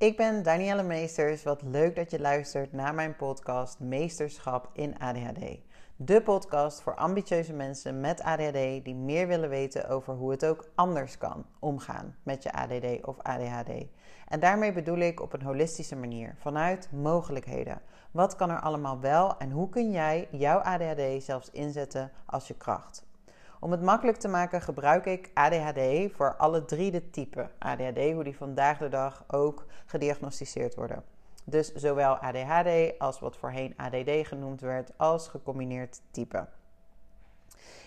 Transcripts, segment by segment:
Ik ben Danielle Meesters. Wat leuk dat je luistert naar mijn podcast Meesterschap in ADHD. De podcast voor ambitieuze mensen met ADHD die meer willen weten over hoe het ook anders kan omgaan met je ADD of ADHD. En daarmee bedoel ik op een holistische manier, vanuit mogelijkheden. Wat kan er allemaal wel en hoe kun jij jouw ADHD zelfs inzetten als je kracht? Om het makkelijk te maken gebruik ik ADHD voor alle drie de typen ADHD, hoe die vandaag de dag ook gediagnosticeerd worden. Dus zowel ADHD als wat voorheen ADD genoemd werd, als gecombineerd type.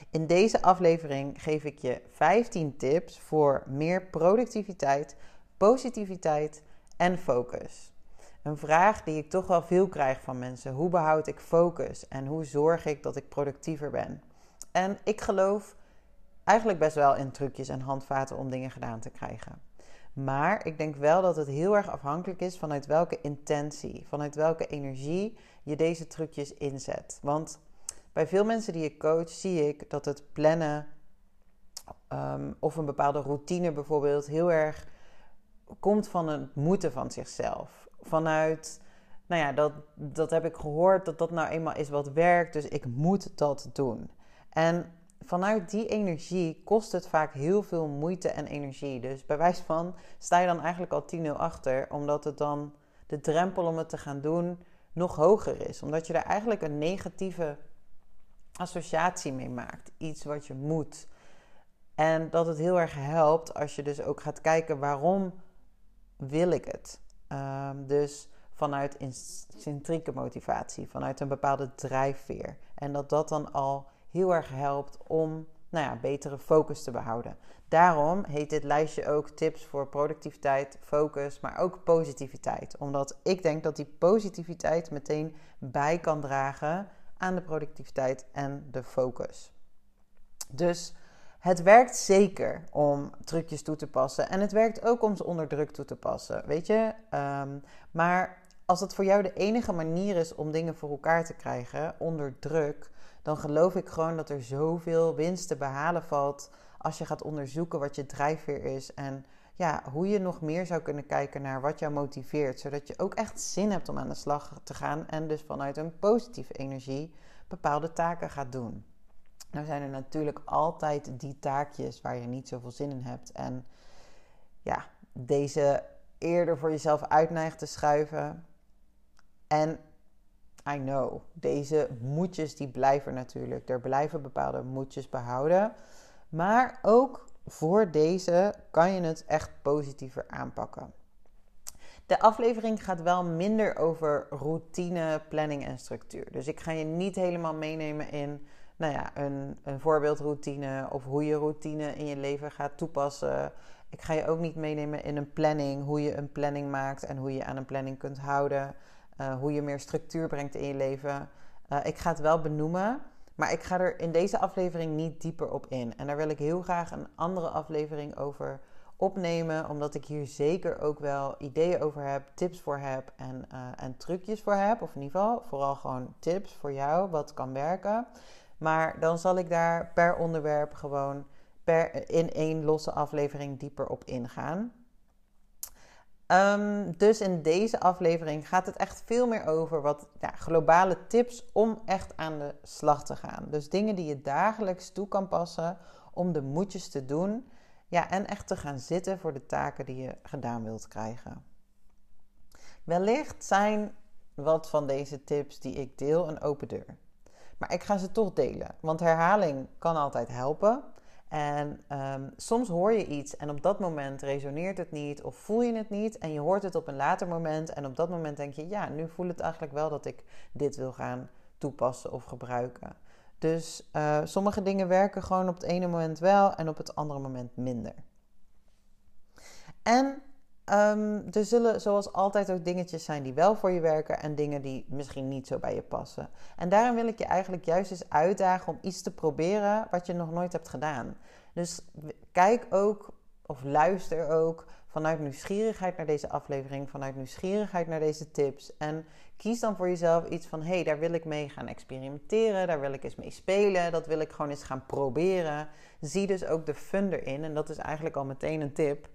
In deze aflevering geef ik je 15 tips voor meer productiviteit, positiviteit en focus. Een vraag die ik toch wel veel krijg van mensen: hoe behoud ik focus en hoe zorg ik dat ik productiever ben? En ik geloof eigenlijk best wel in trucjes en handvaten om dingen gedaan te krijgen. Maar ik denk wel dat het heel erg afhankelijk is vanuit welke intentie, vanuit welke energie je deze trucjes inzet. Want bij veel mensen die ik coach zie ik dat het plannen ehm, of een bepaalde routine bijvoorbeeld heel erg komt van het moeten van zichzelf. Vanuit, nou ja, dat, dat heb ik gehoord dat dat nou eenmaal is wat werkt, dus ik moet dat doen. En vanuit die energie kost het vaak heel veel moeite en energie. Dus bij wijze van sta je dan eigenlijk al 10-0 achter, omdat het dan de drempel om het te gaan doen nog hoger is. Omdat je daar eigenlijk een negatieve associatie mee maakt. Iets wat je moet. En dat het heel erg helpt als je dus ook gaat kijken waarom wil ik het. Um, dus vanuit intrinsieke motivatie, vanuit een bepaalde drijfveer. En dat dat dan al heel erg helpt om nou ja, betere focus te behouden. Daarom heet dit lijstje ook tips voor productiviteit, focus, maar ook positiviteit. Omdat ik denk dat die positiviteit meteen bij kan dragen aan de productiviteit en de focus. Dus het werkt zeker om trucjes toe te passen. En het werkt ook om ze onder druk toe te passen. Weet je? Um, maar als het voor jou de enige manier is om dingen voor elkaar te krijgen onder druk, dan geloof ik gewoon dat er zoveel winst te behalen valt als je gaat onderzoeken wat je drijfveer is en ja, hoe je nog meer zou kunnen kijken naar wat jou motiveert, zodat je ook echt zin hebt om aan de slag te gaan en dus vanuit een positieve energie bepaalde taken gaat doen. Nou zijn er natuurlijk altijd die taakjes waar je niet zoveel zin in hebt en ja, deze eerder voor jezelf uitneigt te schuiven. En I know, deze moedjes die blijven natuurlijk. Er blijven bepaalde moedjes behouden. Maar ook voor deze kan je het echt positiever aanpakken. De aflevering gaat wel minder over routine, planning en structuur. Dus ik ga je niet helemaal meenemen in nou ja, een, een voorbeeldroutine of hoe je routine in je leven gaat toepassen. Ik ga je ook niet meenemen in een planning, hoe je een planning maakt en hoe je aan een planning kunt houden. Uh, hoe je meer structuur brengt in je leven. Uh, ik ga het wel benoemen, maar ik ga er in deze aflevering niet dieper op in. En daar wil ik heel graag een andere aflevering over opnemen, omdat ik hier zeker ook wel ideeën over heb, tips voor heb en, uh, en trucjes voor heb. Of in ieder geval vooral gewoon tips voor jou, wat kan werken. Maar dan zal ik daar per onderwerp gewoon per, in één losse aflevering dieper op ingaan. Um, dus in deze aflevering gaat het echt veel meer over wat ja, globale tips om echt aan de slag te gaan. Dus dingen die je dagelijks toe kan passen om de moedjes te doen. Ja, en echt te gaan zitten voor de taken die je gedaan wilt krijgen. Wellicht zijn wat van deze tips die ik deel een open deur. Maar ik ga ze toch delen, want herhaling kan altijd helpen. En um, soms hoor je iets en op dat moment resoneert het niet of voel je het niet. En je hoort het op een later moment en op dat moment denk je, ja, nu voel het eigenlijk wel dat ik dit wil gaan toepassen of gebruiken. Dus uh, sommige dingen werken gewoon op het ene moment wel en op het andere moment minder. En um, er zullen zoals altijd ook dingetjes zijn die wel voor je werken en dingen die misschien niet zo bij je passen. En daarom wil ik je eigenlijk juist eens uitdagen om iets te proberen wat je nog nooit hebt gedaan. Dus kijk ook of luister ook vanuit nieuwsgierigheid naar deze aflevering, vanuit nieuwsgierigheid naar deze tips. En kies dan voor jezelf iets van: hé, hey, daar wil ik mee gaan experimenteren, daar wil ik eens mee spelen, dat wil ik gewoon eens gaan proberen. Zie dus ook de fun erin. En dat is eigenlijk al meteen een tip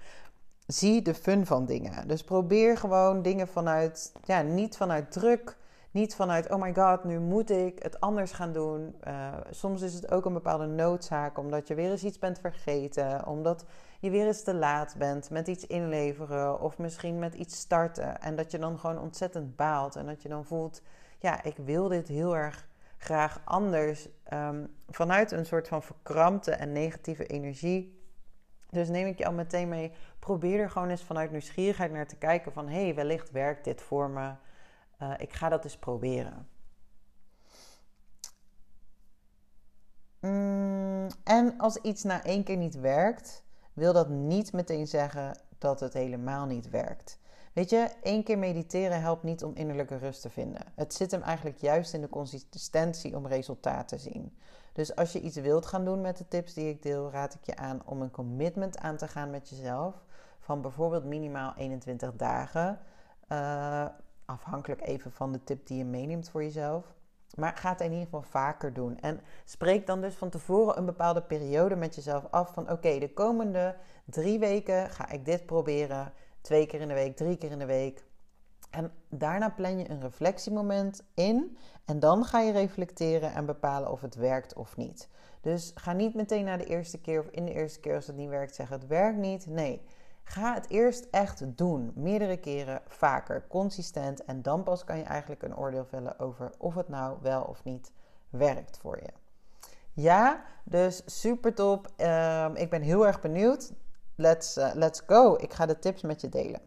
zie de fun van dingen. Dus probeer gewoon dingen vanuit, ja, niet vanuit druk, niet vanuit, oh my god, nu moet ik het anders gaan doen. Uh, soms is het ook een bepaalde noodzaak, omdat je weer eens iets bent vergeten, omdat je weer eens te laat bent met iets inleveren of misschien met iets starten. En dat je dan gewoon ontzettend baalt en dat je dan voelt, ja, ik wil dit heel erg graag anders. Um, vanuit een soort van verkrampte en negatieve energie. Dus neem ik je al meteen mee. Probeer er gewoon eens vanuit nieuwsgierigheid naar te kijken van hé, hey, wellicht werkt dit voor me. Uh, ik ga dat eens proberen. Mm, en als iets na één keer niet werkt, wil dat niet meteen zeggen dat het helemaal niet werkt. Weet je, één keer mediteren helpt niet om innerlijke rust te vinden. Het zit hem eigenlijk juist in de consistentie om resultaat te zien. Dus als je iets wilt gaan doen met de tips die ik deel, raad ik je aan om een commitment aan te gaan met jezelf. Van bijvoorbeeld minimaal 21 dagen. Uh, afhankelijk even van de tip die je meeneemt voor jezelf. Maar ga het in ieder geval vaker doen. En spreek dan dus van tevoren een bepaalde periode met jezelf af. Van oké, de komende drie weken ga ik dit proberen. Twee keer in de week, drie keer in de week. En daarna plan je een reflectiemoment in. En dan ga je reflecteren en bepalen of het werkt of niet. Dus ga niet meteen na de eerste keer of in de eerste keer als het niet werkt zeggen het werkt niet. Nee, ga het eerst echt doen. Meerdere keren, vaker, consistent. En dan pas kan je eigenlijk een oordeel vellen over of het nou wel of niet werkt voor je. Ja, dus super top. Ehm, ik ben heel erg benieuwd. Let's, uh, let's go. Ik ga de tips met je delen.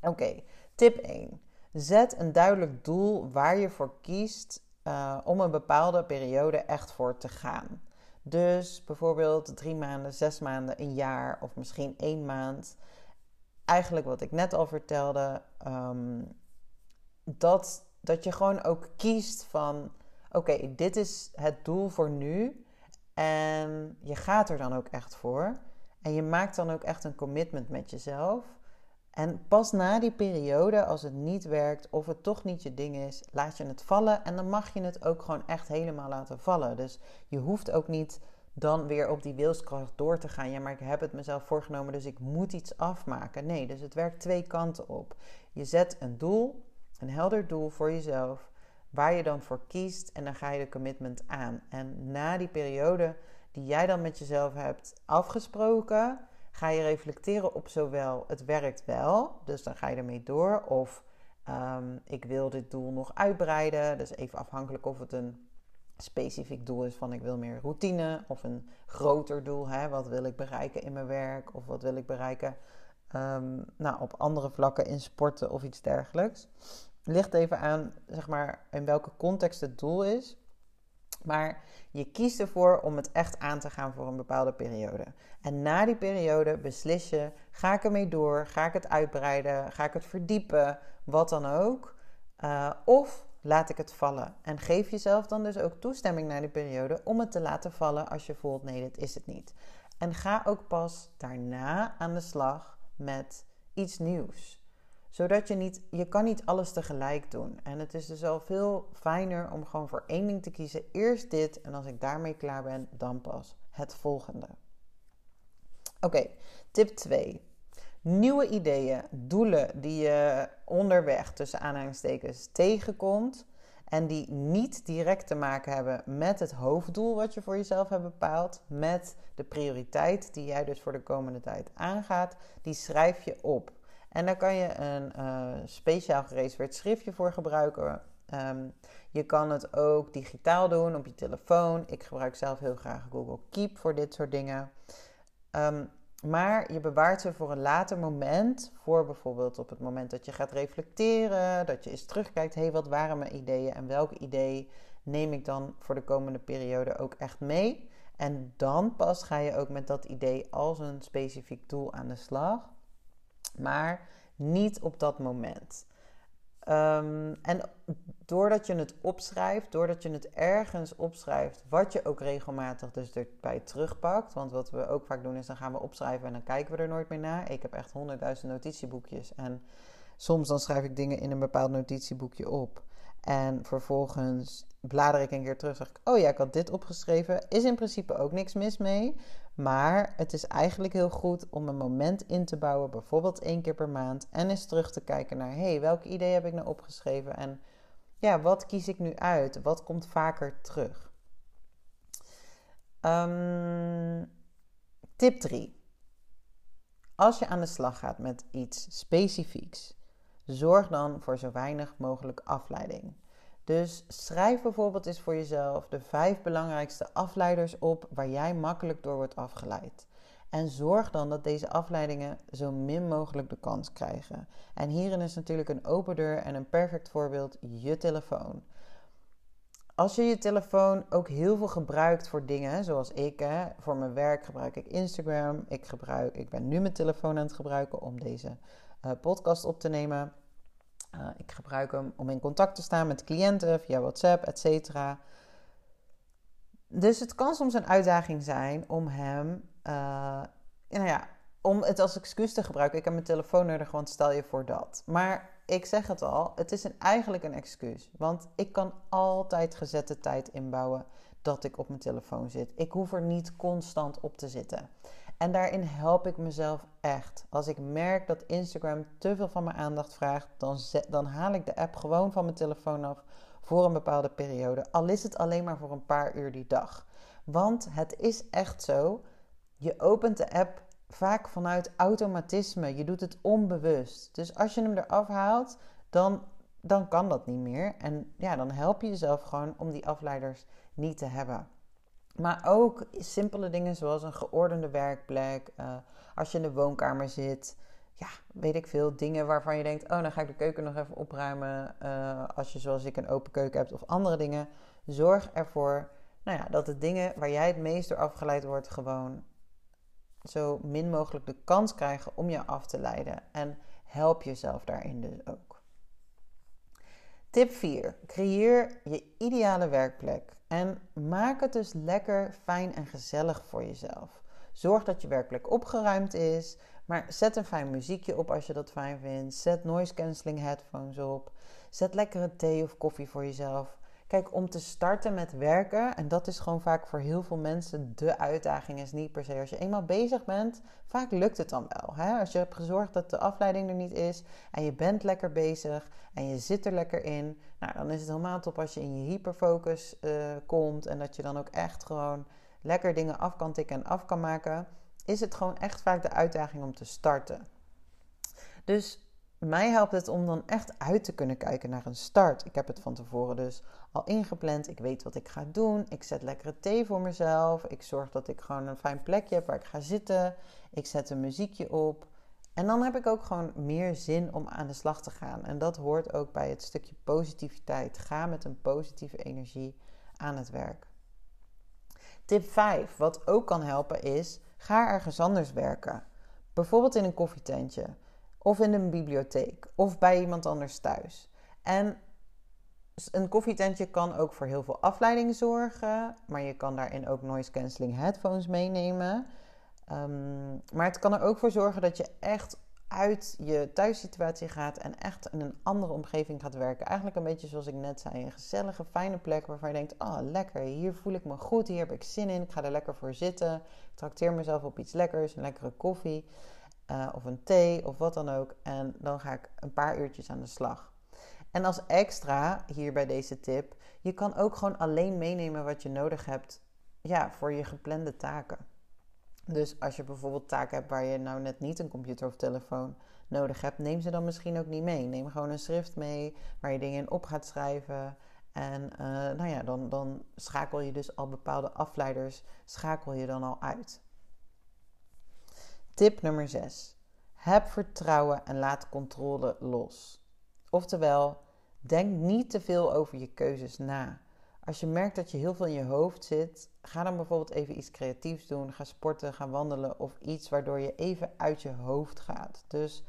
Oké, tip 1. Zet een duidelijk doel waar je voor kiest uh, om een bepaalde periode echt voor te gaan. Dus bijvoorbeeld drie maanden, zes maanden, een jaar of misschien één maand. Eigenlijk wat ik net al vertelde, um, dat, dat je gewoon ook kiest van: oké, dit is het doel voor nu. En je gaat er dan ook echt voor. En je maakt dan ook echt een commitment met jezelf. En pas na die periode, als het niet werkt of het toch niet je ding is, laat je het vallen. En dan mag je het ook gewoon echt helemaal laten vallen. Dus je hoeft ook niet dan weer op die wilskracht door te gaan. Ja, maar ik heb het mezelf voorgenomen, dus ik moet iets afmaken. Nee, dus het werkt twee kanten op. Je zet een doel, een helder doel voor jezelf, waar je dan voor kiest en dan ga je de commitment aan. En na die periode die jij dan met jezelf hebt afgesproken, ga je reflecteren op zowel het werkt wel, dus dan ga je ermee door, of um, ik wil dit doel nog uitbreiden. Dus even afhankelijk of het een specifiek doel is van ik wil meer routine, of een groter doel, hè, wat wil ik bereiken in mijn werk, of wat wil ik bereiken um, nou, op andere vlakken in sporten of iets dergelijks. Ligt even aan, zeg maar, in welke context het doel is. Maar je kiest ervoor om het echt aan te gaan voor een bepaalde periode. En na die periode beslis je: ga ik ermee door? Ga ik het uitbreiden? Ga ik het verdiepen? Wat dan ook. Uh, of laat ik het vallen. En geef jezelf dan dus ook toestemming na die periode om het te laten vallen als je voelt: nee, dit is het niet. En ga ook pas daarna aan de slag met iets nieuws zodat je niet, je kan niet alles tegelijk doen. En het is dus al veel fijner om gewoon voor één ding te kiezen. Eerst dit en als ik daarmee klaar ben, dan pas het volgende. Oké, tip 2. Nieuwe ideeën, doelen die je onderweg tussen aanhalingstekens tegenkomt en die niet direct te maken hebben met het hoofddoel wat je voor jezelf hebt bepaald, met de prioriteit die jij dus voor de komende tijd aangaat, die schrijf je op. En daar kan je een uh, speciaal gereserveerd schriftje voor gebruiken. Um, je kan het ook digitaal doen op je telefoon. Ik gebruik zelf heel graag Google Keep voor dit soort dingen. Um, maar je bewaart ze voor een later moment. Voor bijvoorbeeld op het moment dat je gaat reflecteren. Dat je eens terugkijkt. Hé, hey, wat waren mijn ideeën en welk idee neem ik dan voor de komende periode ook echt mee? En dan pas ga je ook met dat idee als een specifiek doel aan de slag maar niet op dat moment. Um, en doordat je het opschrijft, doordat je het ergens opschrijft, wat je ook regelmatig dus erbij terugpakt. Want wat we ook vaak doen is dan gaan we opschrijven en dan kijken we er nooit meer naar. Ik heb echt honderdduizend notitieboekjes en soms dan schrijf ik dingen in een bepaald notitieboekje op. En vervolgens blader ik een keer terug. Zeg ik, oh ja, ik had dit opgeschreven. Is in principe ook niks mis mee. Maar het is eigenlijk heel goed om een moment in te bouwen, bijvoorbeeld één keer per maand. En eens terug te kijken naar, hey, welk idee heb ik nou opgeschreven? En ja, wat kies ik nu uit? Wat komt vaker terug? Um, tip 3. Als je aan de slag gaat met iets specifieks, zorg dan voor zo weinig mogelijk afleiding. Dus schrijf bijvoorbeeld eens voor jezelf de vijf belangrijkste afleiders op waar jij makkelijk door wordt afgeleid. En zorg dan dat deze afleidingen zo min mogelijk de kans krijgen. En hierin is natuurlijk een open deur en een perfect voorbeeld je telefoon. Als je je telefoon ook heel veel gebruikt voor dingen, zoals ik, hè, voor mijn werk gebruik ik Instagram. Ik, gebruik, ik ben nu mijn telefoon aan het gebruiken om deze uh, podcast op te nemen. Uh, ik gebruik hem om in contact te staan met cliënten via WhatsApp, et cetera. Dus het kan soms een uitdaging zijn om hem, uh, nou ja, om het als excuus te gebruiken. Ik heb mijn telefoon nodig, want stel je voor dat. Maar ik zeg het al, het is eigenlijk een excuus. Want ik kan altijd gezette tijd inbouwen dat ik op mijn telefoon zit. Ik hoef er niet constant op te zitten. En daarin help ik mezelf echt. Als ik merk dat Instagram te veel van mijn aandacht vraagt, dan, dan haal ik de app gewoon van mijn telefoon af voor een bepaalde periode. Al is het alleen maar voor een paar uur die dag. Want het is echt zo. Je opent de app vaak vanuit automatisme. Je doet het onbewust. Dus als je hem eraf haalt, dan, dan kan dat niet meer. En ja, dan help je jezelf gewoon om die afleiders niet te hebben. Maar ook simpele dingen zoals een geordende werkplek. Uh, als je in de woonkamer zit. Ja, weet ik veel. Dingen waarvan je denkt: oh, dan ga ik de keuken nog even opruimen. Uh, als je zoals ik een open keuken hebt of andere dingen. Zorg ervoor nou ja, dat de dingen waar jij het meest door afgeleid wordt, gewoon zo min mogelijk de kans krijgen om je af te leiden. En help jezelf daarin dus ook. Tip 4. Creëer je ideale werkplek. En maak het dus lekker, fijn en gezellig voor jezelf. Zorg dat je werkplek opgeruimd is. Maar zet een fijn muziekje op als je dat fijn vindt. Zet noise cancelling headphones op. Zet lekkere thee of koffie voor jezelf. Kijk, om te starten met werken, en dat is gewoon vaak voor heel veel mensen de uitdaging, is niet per se. Als je eenmaal bezig bent, vaak lukt het dan wel. Hè? Als je hebt gezorgd dat de afleiding er niet is en je bent lekker bezig en je zit er lekker in, nou, dan is het helemaal top als je in je hyperfocus uh, komt en dat je dan ook echt gewoon lekker dingen af kan tikken en af kan maken. Is het gewoon echt vaak de uitdaging om te starten. Dus mij helpt het om dan echt uit te kunnen kijken naar een start. Ik heb het van tevoren dus al ingepland. Ik weet wat ik ga doen. Ik zet lekkere thee voor mezelf. Ik zorg dat ik gewoon een fijn plekje heb waar ik ga zitten. Ik zet een muziekje op. En dan heb ik ook gewoon meer zin om aan de slag te gaan. En dat hoort ook bij het stukje positiviteit. Ga met een positieve energie aan het werk. Tip 5, wat ook kan helpen, is ga ergens anders werken. Bijvoorbeeld in een koffietentje of in een bibliotheek of bij iemand anders thuis. En een koffietentje kan ook voor heel veel afleiding zorgen, maar je kan daarin ook noise cancelling headphones meenemen. Um, maar het kan er ook voor zorgen dat je echt uit je thuissituatie gaat en echt in een andere omgeving gaat werken. Eigenlijk een beetje zoals ik net zei, een gezellige, fijne plek waarvan je denkt: oh lekker, hier voel ik me goed, hier heb ik zin in, ik ga er lekker voor zitten. Ik trakteer mezelf op iets lekkers, een lekkere koffie. Eh, of een thee of wat dan ook. En dan ga ik een paar uurtjes aan de slag. En als extra hier bij deze tip, je kan ook gewoon alleen meenemen wat je nodig hebt ja, voor je geplande taken. Dus als je bijvoorbeeld taken hebt waar je nou net niet een computer of telefoon nodig hebt, neem ze dan misschien ook niet mee. Neem gewoon een schrift mee waar je dingen in op gaat schrijven. En uh, nou ja, dan, dan schakel je dus al bepaalde afleiders, schakel je dan al uit. Tip nummer 6. Heb vertrouwen en laat controle los. Oftewel, denk niet te veel over je keuzes na. Als je merkt dat je heel veel in je hoofd zit, ga dan bijvoorbeeld even iets creatiefs doen. Ga sporten, ga wandelen of iets waardoor je even uit je hoofd gaat. Dus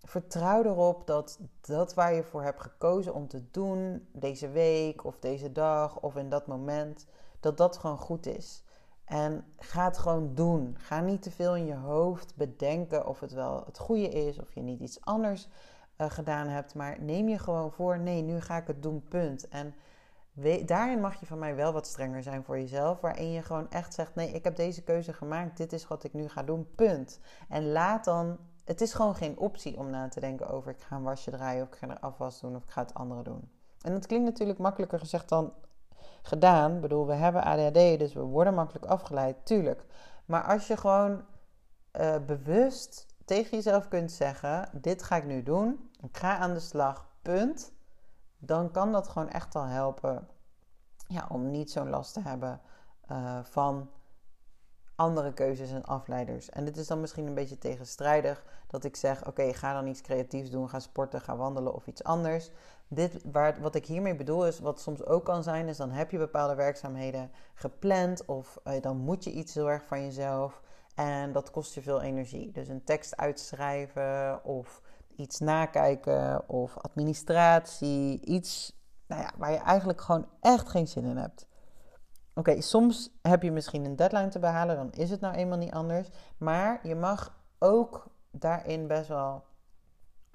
vertrouw erop dat dat waar je voor hebt gekozen om te doen, deze week of deze dag of in dat moment, dat dat gewoon goed is. En ga het gewoon doen. Ga niet te veel in je hoofd bedenken of het wel het goede is, of je niet iets anders eh, gedaan hebt. Maar neem je gewoon voor, nee, nu ga ik het doen, punt. En daarin mag je van mij wel wat strenger zijn voor jezelf. Waarin je gewoon echt zegt: nee, ik heb deze keuze gemaakt. Dit is wat ik nu ga doen. Punt. En laat dan. Het is gewoon geen optie om na te denken over: ik ga een wasje draaien, of ik ga er afwas doen, of ik ga het andere doen. En dat klinkt natuurlijk makkelijker gezegd dan gedaan. Ik bedoel, we hebben ADHD, dus we worden makkelijk afgeleid, tuurlijk. Maar als je gewoon uh, bewust tegen jezelf kunt zeggen: Dit ga ik nu doen, ik ga aan de slag, punt dan kan dat gewoon echt al helpen ja, om niet zo'n last te hebben uh, van andere keuzes en afleiders. En dit is dan misschien een beetje tegenstrijdig dat ik zeg: oké, ga dan iets creatiefs doen, ga sporten, ga wandelen of iets anders. Dit, waar, wat ik hiermee bedoel is, wat soms ook kan zijn, is dan heb je bepaalde werkzaamheden gepland of uh, dan moet je iets heel erg van jezelf en dat kost je veel energie. Dus een tekst uitschrijven of iets nakijken of administratie, iets nou ja, waar je eigenlijk gewoon echt geen zin in hebt. Oké, soms heb je misschien een deadline te behalen, dan is het nou eenmaal niet anders. Maar je mag ook daarin best wel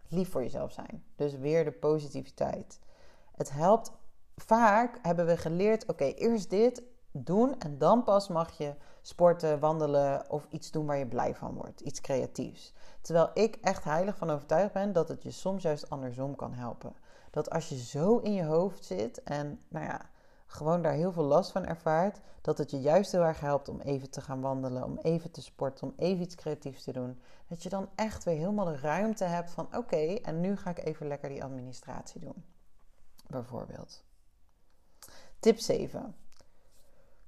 lief voor jezelf zijn. Dus weer de positiviteit. Het helpt. Vaak hebben we geleerd: oké, eerst dit doen en dan pas mag je sporten, wandelen of iets doen waar je blij van wordt. Iets creatiefs. Terwijl ik echt heilig van overtuigd ben dat het je soms juist andersom kan helpen. Dat als je zo in je hoofd zit en nou ja, gewoon daar heel veel last van ervaart, dat het je juist heel erg helpt om even te gaan wandelen, om even te sporten, om even iets creatiefs te doen. Dat je dan echt weer helemaal de ruimte hebt van oké, en nu ga ik even lekker die administratie doen. Bijvoorbeeld. Tip 7.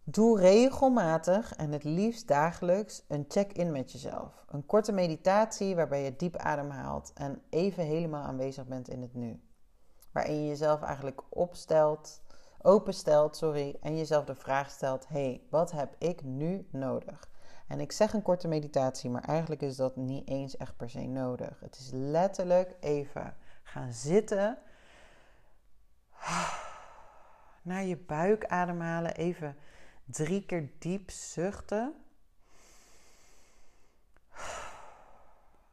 Doe regelmatig en het liefst dagelijks een check-in met jezelf. Een korte meditatie waarbij je diep ademhaalt en even helemaal aanwezig bent in het nu. Waarin je jezelf eigenlijk opstelt, openstelt, sorry, en jezelf de vraag stelt: hey, wat heb ik nu nodig? En ik zeg een korte meditatie, maar eigenlijk is dat niet eens echt per se nodig. Het is letterlijk even gaan zitten, naar je buik ademhalen, even Drie keer diep zuchten.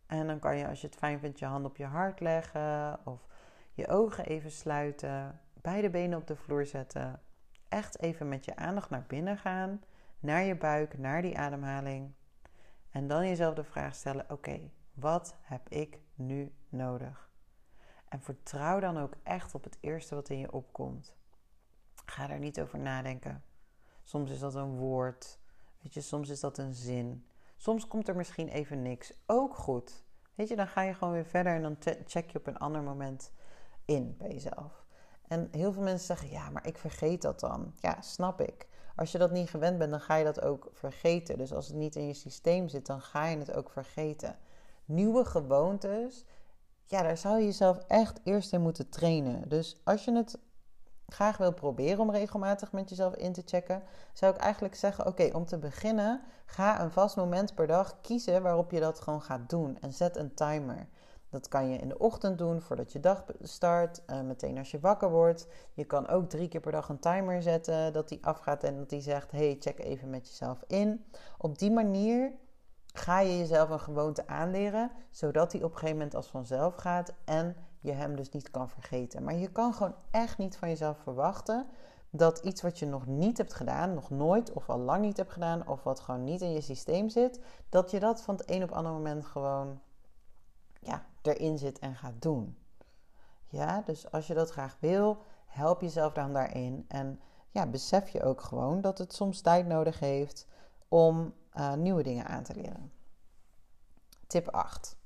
En dan kan je, als je het fijn vindt, je hand op je hart leggen of je ogen even sluiten. Beide benen op de vloer zetten. Echt even met je aandacht naar binnen gaan, naar je buik, naar die ademhaling. En dan jezelf de vraag stellen: oké, wat heb ik nu nodig? En vertrouw dan ook echt op het eerste wat in je opkomt. Ga daar niet over nadenken. Soms is dat een woord. Weet je, soms is dat een zin. Soms komt er misschien even niks. Ook goed. Weet je, dan ga je gewoon weer verder en dan check je op een ander moment in bij jezelf. En heel veel mensen zeggen: ja, maar ik vergeet dat dan. Ja, snap ik. Als je dat niet gewend bent, dan ga je dat ook vergeten. Dus als het niet in je systeem zit, dan ga je het ook vergeten. Nieuwe gewoontes, ja, daar zou je jezelf echt eerst in moeten trainen. Dus als je het graag wil proberen om regelmatig met jezelf in te checken, zou ik eigenlijk zeggen: Oké, om te beginnen, ga een vast moment per dag kiezen waarop je dat gewoon gaat doen. En zet een timer. Dat kan je in de ochtend doen voordat je dag start, uh, meteen als je wakker wordt. Je kan ook drie keer per dag een timer zetten dat die afgaat en dat die zegt: Hey, check even met jezelf in. Op die manier ga je jezelf een gewoonte aanleren, zodat die op een gegeven moment als vanzelf gaat en je hem dus niet kan vergeten. Maar je kan gewoon echt niet van jezelf verwachten dat iets wat je nog niet hebt gedaan, nog nooit of al lang niet hebt gedaan, of wat gewoon niet in je systeem zit, dat je dat van het een op het andere moment gewoon ja, erin zit en gaat doen. Ja, dus als je dat graag wil, help jezelf dan daarin. En ja, besef je ook gewoon dat het soms tijd nodig heeft om uh, nieuwe dingen aan te leren. Tip 8.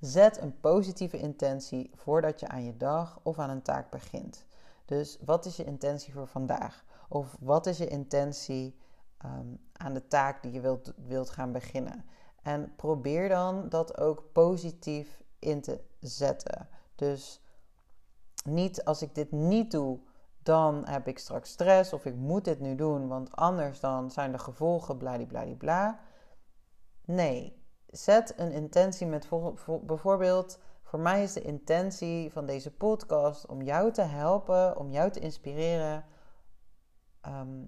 Zet een positieve intentie voordat je aan je dag of aan een taak begint. Dus wat is je intentie voor vandaag? Of wat is je intentie um, aan de taak die je wilt, wilt gaan beginnen? En probeer dan dat ook positief in te zetten. Dus niet als ik dit niet doe, dan heb ik straks stress of ik moet dit nu doen, want anders dan zijn de gevolgen bladibladibla. Nee, zet een intentie met bijvoorbeeld, voor mij is de intentie van deze podcast om jou te helpen, om jou te inspireren, ehm,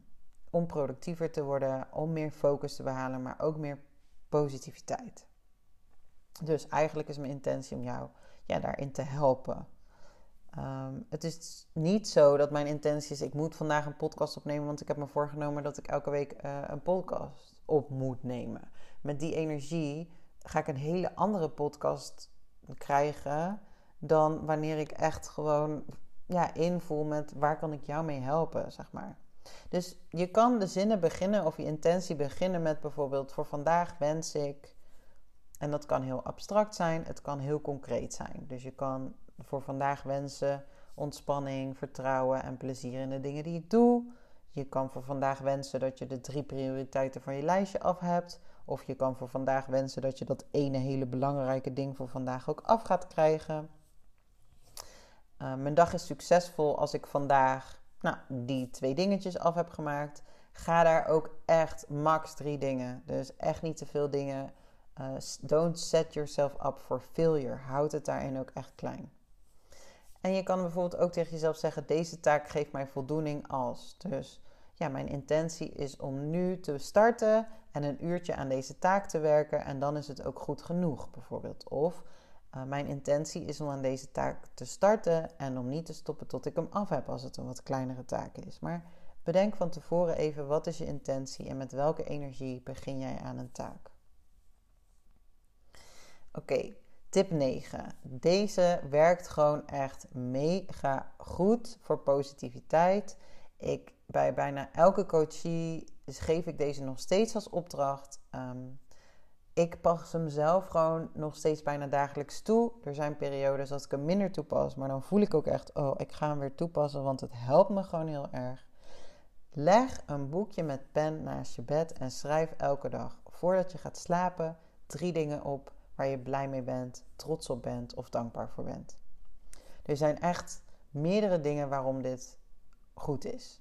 om productiever te worden, om meer focus te behalen, maar ook meer positiviteit. Dus eigenlijk is mijn intentie om jou ja, daarin te helpen. Ehm, het is niet zo dat mijn intentie is: ik moet vandaag een podcast opnemen, want ik heb me voorgenomen dat ik elke week uh, een podcast op moet nemen. Met die energie ga ik een hele andere podcast krijgen dan wanneer ik echt gewoon ja, invoel met waar kan ik jou mee helpen, zeg maar. Dus je kan de zinnen beginnen of je intentie beginnen met bijvoorbeeld voor vandaag wens ik. En dat kan heel abstract zijn, het kan heel concreet zijn. Dus je kan voor vandaag wensen ontspanning, vertrouwen en plezier in de dingen die ik doe. Je kan voor vandaag wensen dat je de drie prioriteiten van je lijstje af hebt. Of je kan voor vandaag wensen dat je dat ene hele belangrijke ding voor vandaag ook af gaat krijgen. Uh, mijn dag is succesvol als ik vandaag nou, die twee dingetjes af heb gemaakt. Ga daar ook echt max drie dingen. Dus echt niet te veel dingen. Uh, don't set yourself up for failure. Houd het daarin ook echt klein. En je kan bijvoorbeeld ook tegen jezelf zeggen: deze taak geeft mij voldoening als. Dus ja, mijn intentie is om nu te starten en een uurtje aan deze taak te werken en dan is het ook goed genoeg, bijvoorbeeld. Of uh, mijn intentie is om aan deze taak te starten en om niet te stoppen tot ik hem af heb als het een wat kleinere taak is. Maar bedenk van tevoren even wat is je intentie en met welke energie begin jij aan een taak. Oké, tip 9. Deze werkt gewoon echt mega goed voor positiviteit. Ik, bij bijna elke coachie geef ik deze nog steeds als opdracht. Um, ik pas hem zelf gewoon nog steeds bijna dagelijks toe. Er zijn periodes dat ik hem minder toepas, maar dan voel ik ook echt, oh, ik ga hem weer toepassen, want het helpt me gewoon heel erg. Leg een boekje met pen naast je bed en schrijf elke dag, voordat je gaat slapen, drie dingen op waar je blij mee bent, trots op bent of dankbaar voor bent. Er zijn echt meerdere dingen waarom dit goed is.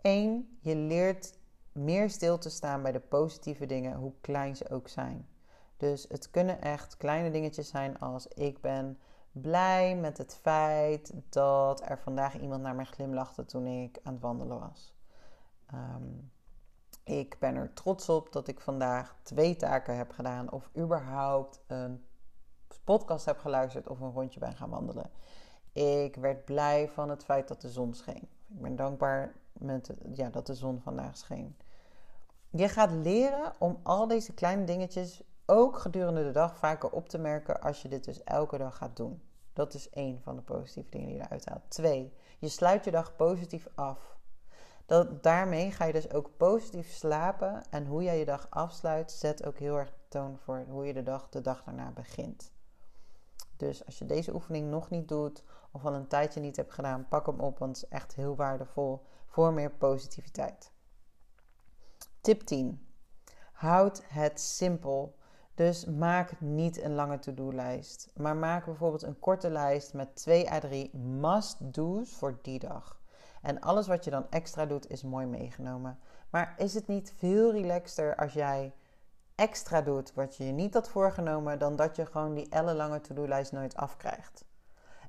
Eén, je leert meer stil te staan bij de positieve dingen, hoe klein ze ook zijn. Dus het kunnen echt kleine dingetjes zijn als ik ben blij met het feit dat er vandaag iemand naar mij glimlachte toen ik aan het wandelen was. Ehm, ik ben er trots op dat ik vandaag twee taken heb gedaan of überhaupt een podcast heb geluisterd of een rondje ben gaan wandelen. Ik werd blij van het feit dat de zon scheen. Ik ben dankbaar met, ja, dat de zon vandaag scheen. Je gaat leren om al deze kleine dingetjes ook gedurende de dag vaker op te merken als je dit dus elke dag gaat doen. Dat is één van de positieve dingen die je eruit haalt. Twee, je sluit je dag positief af. Daarmee ga je dus ook positief slapen. En hoe jij je dag afsluit, zet ook heel erg de toon voor hoe je de dag de dag daarna begint. Dus als je deze oefening nog niet doet of al een tijdje niet hebt gedaan, pak hem op, want het is echt heel waardevol voor meer positiviteit. Tip 10. Houd het simpel. Dus maak niet een lange to-do-lijst, maar maak bijvoorbeeld een korte lijst met 2 à 3 must-do's voor die dag. En alles wat je dan extra doet is mooi meegenomen. Maar is het niet veel relaxter als jij extra doet wat je je niet had voorgenomen, dan dat je gewoon die ellenlange to-do-lijst nooit afkrijgt?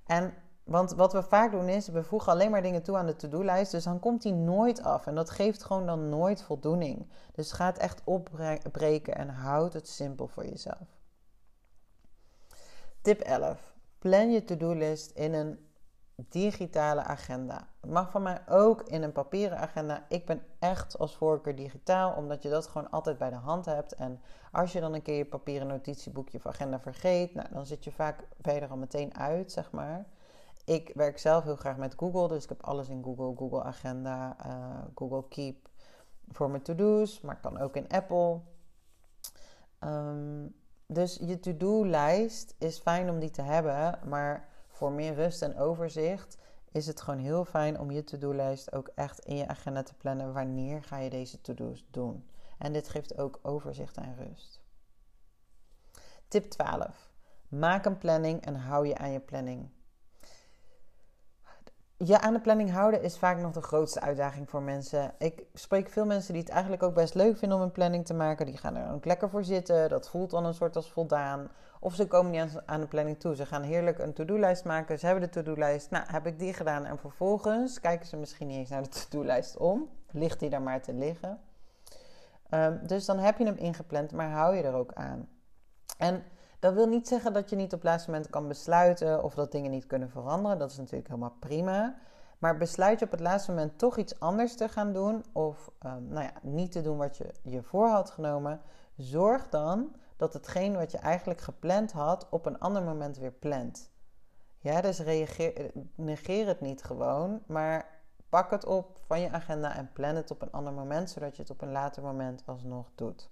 En want wat we vaak doen is, we voegen alleen maar dingen toe aan de to-do-lijst, dus dan komt die nooit af. En dat geeft gewoon dan nooit voldoening. Dus ga het echt opbreken en houd het simpel voor jezelf. Tip 11. Plan je to-do-list in een digitale agenda. Het mag van mij ook in een papieren agenda. Ik ben echt als voorkeur digitaal, omdat je dat gewoon altijd bij de hand hebt. En als je dan een keer je papieren notitieboekje of agenda vergeet, nou, dan zit je vaak, ben je er al meteen uit, zeg maar. Ik werk zelf heel graag met Google, dus ik heb alles in Google, Google Agenda, uh, Google Keep voor mijn to-do's, maar kan ook in Apple. Um, dus je to-do-lijst is fijn om die te hebben, maar voor meer rust en overzicht is het gewoon heel fijn om je to-do-lijst ook echt in je agenda te plannen. Wanneer ga je deze to-do's doen? En dit geeft ook overzicht en rust. Tip 12. Maak een planning en hou je aan je planning je aan de planning houden is vaak nog de grootste uitdaging voor mensen. Ik spreek veel mensen die het eigenlijk ook best leuk vinden om een planning te maken. Die gaan er ook lekker voor zitten. Dat voelt dan een soort als voldaan. Of ze komen niet aan de planning toe. Ze gaan heerlijk een to-do-lijst maken. Ze hebben de to-do-lijst. Nou, heb ik die gedaan. En vervolgens kijken ze misschien niet eens naar de to-do-lijst om. Ligt die daar maar te liggen. Um, dus dan heb je hem ingepland, maar hou je er ook aan. En Dat wil niet zeggen dat je niet op het laatste moment kan besluiten of dat dingen niet kunnen veranderen. Dat is natuurlijk helemaal prima. Maar besluit je op het laatste moment toch iets anders te gaan doen of um, nou ja, niet te doen wat je je voor had genomen, zorg dan dat hetgeen wat je eigenlijk gepland had op een ander moment weer plant. Ja, dus reageer, negeer het niet gewoon, maar pak het op van je agenda en plan het op een ander moment, zodat je het op een later moment alsnog doet.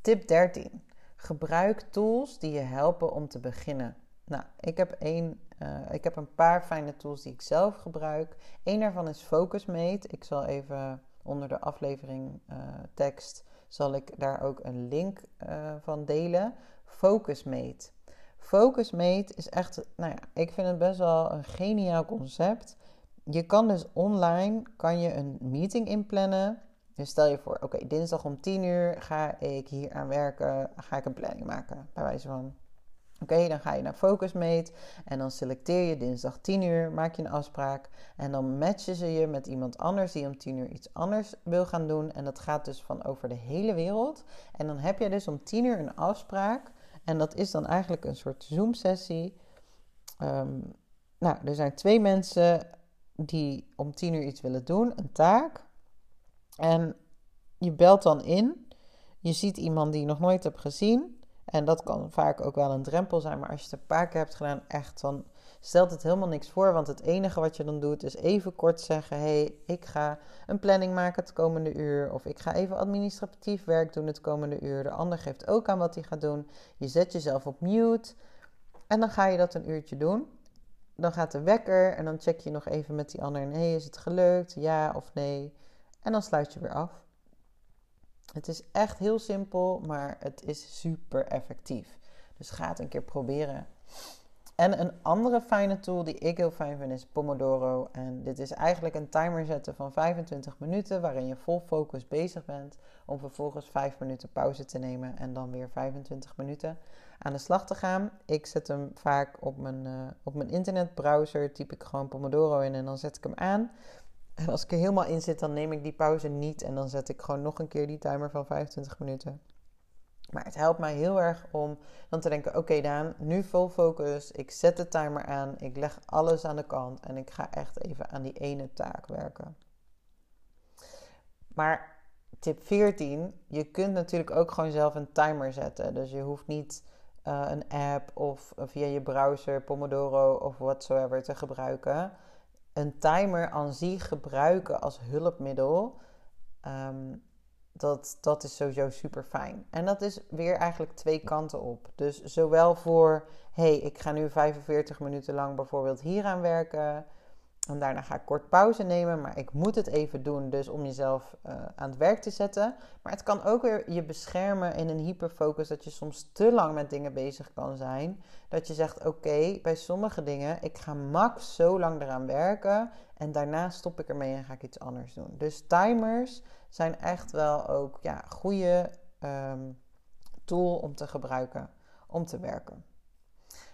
Tip 13. Gebruik tools die je helpen om te beginnen. Nou, ik heb, een, uh, ik heb een paar fijne tools die ik zelf gebruik. Eén daarvan is Focusmate. Ik zal even onder de aflevering uh, tekst zal ik daar ook een link uh, van delen. Focusmate. Focusmate is echt, nou ja, ik vind het best wel een geniaal concept. Je kan dus online kan je een meeting inplannen. Dus stel je voor, oké, dinsdag om 10 uur ga ik hier aan werken, ga ik een planning maken, bij wijze van. Oké, dan ga je naar Focusmate en dan selecteer je dinsdag 10 uur, maak je een afspraak en dan matchen ze je met iemand anders die om 10 uur iets anders wil gaan doen. En dat gaat dus van over de hele wereld. En dan heb je dus om 10 uur een afspraak en dat is dan eigenlijk een soort Zoom-sessie. Ehm, nou, er zijn twee mensen die om 10 uur iets willen doen, een taak. En je belt dan in. Je ziet iemand die je nog nooit hebt gezien. En dat kan vaak ook wel een drempel zijn. Maar als je het een paar keer hebt gedaan, echt, dan stelt het helemaal niks voor. Want het enige wat je dan doet, is even kort zeggen: hey, ik ga een planning maken het komende uur. Of ik ga even administratief werk doen het komende uur. De ander geeft ook aan wat hij gaat doen. Je zet jezelf op mute. En dan ga je dat een uurtje doen. Dan gaat de wekker en dan check je nog even met die ander: hey, is het gelukt? Ja of nee? En dan sluit je weer af. Het is echt heel simpel, maar het is super effectief. Dus ga het een keer proberen. En een andere fijne tool die ik heel fijn vind is Pomodoro. En dit is eigenlijk een timer zetten van 25 minuten waarin je vol focus bezig bent om vervolgens 5 minuten pauze te nemen en dan weer 25 minuten aan de slag te gaan. Ik zet hem vaak op mijn, uh, op mijn internetbrowser, typ ik gewoon Pomodoro in en dan zet ik hem aan. Als ik er helemaal in zit, dan neem ik die pauze niet en dan zet ik gewoon nog een keer die timer van 25 minuten. Maar het helpt mij heel erg om dan te denken: oké, Daan, nu vol focus. Ik zet de timer aan. Ik leg alles aan de kant en ik ga echt even aan die ene taak werken. Maar tip 14: je kunt natuurlijk ook gewoon zelf een timer zetten. Dus je hoeft niet uh, een app of via je browser Pomodoro of whatsoever te gebruiken een timer aan zich gebruiken als hulpmiddel, ehm, dat, dat is sowieso super fijn. En dat is weer eigenlijk twee kanten op. Dus zowel voor, hey, ik ga nu 45 minuten lang bijvoorbeeld hier aan werken. En daarna ga ik kort pauze nemen, maar ik moet het even doen, dus om jezelf uh, aan het werk te zetten. Maar het kan ook weer je beschermen in een hyperfocus, dat je soms te lang met dingen bezig kan zijn. Dat je zegt, oké, bij sommige dingen, ik ga max zo lang eraan werken en daarna stop ik ermee en ga ik iets anders doen. Dus timers zijn echt wel ook ja, goede um, tool om te gebruiken om te werken.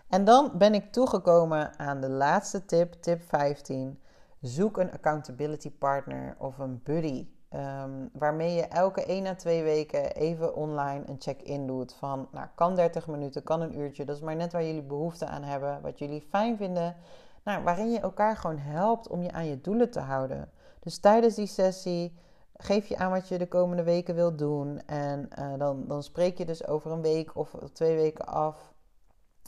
En dan ben ik toegekomen aan de laatste tip, tip 15. Zoek een accountability partner of een buddy. Um, waarmee je elke 1 à 2 weken even online een check-in doet. Van, nou, kan 30 minuten, kan een uurtje. Dat is maar net waar jullie behoefte aan hebben. Wat jullie fijn vinden. Nou, waarin je elkaar gewoon helpt om je aan je doelen te houden. Dus tijdens die sessie geef je aan wat je de komende weken wilt doen. En uh, dan, dan spreek je dus over een week of twee weken af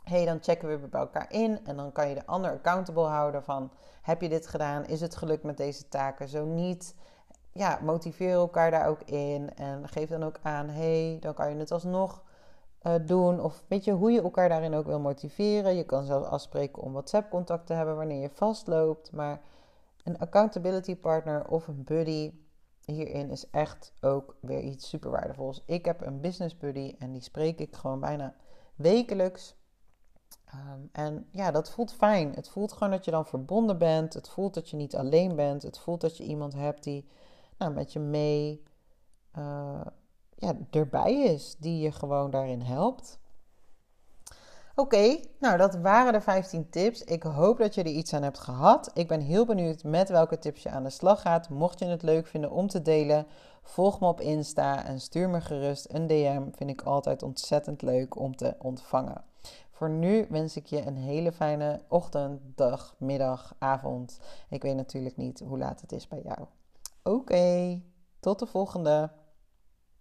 hey, dan checken we bij elkaar in en dan kan je de ander accountable houden van heb je dit gedaan? Is het gelukt met deze taken? Zo niet, ja, motiveer elkaar daar ook in en geef dan ook aan, hey, dan kan je het alsnog uh, doen. Of weet je hoe je elkaar daarin ook wil motiveren. Je kan zelfs afspreken om WhatsApp-contact te hebben wanneer je vastloopt. Maar een accountability partner of een buddy hierin is echt ook weer iets super waardevols. Ik heb een business buddy en die spreek ik gewoon bijna wekelijks. Ehm, en ja, dat voelt fijn. Het voelt gewoon dat je dan verbonden bent. Het voelt dat je niet alleen bent. Het voelt dat je iemand hebt die nou, met je mee uh, ja, erbij is. Die je gewoon daarin helpt. Oké, nou dat waren de 15 tips. Ik hoop dat je er iets aan hebt gehad. Ik ben heel benieuwd met welke tips je aan de slag gaat. Mocht je het leuk vinden om te delen, Volg me op Insta en stuur me gerust een DM. Vind ik altijd ontzettend leuk om te ontvangen. Voor nu wens ik je een hele fijne ochtend, dag, middag, avond. Ik weet natuurlijk niet hoe laat het is bij jou. Oké, tot de volgende.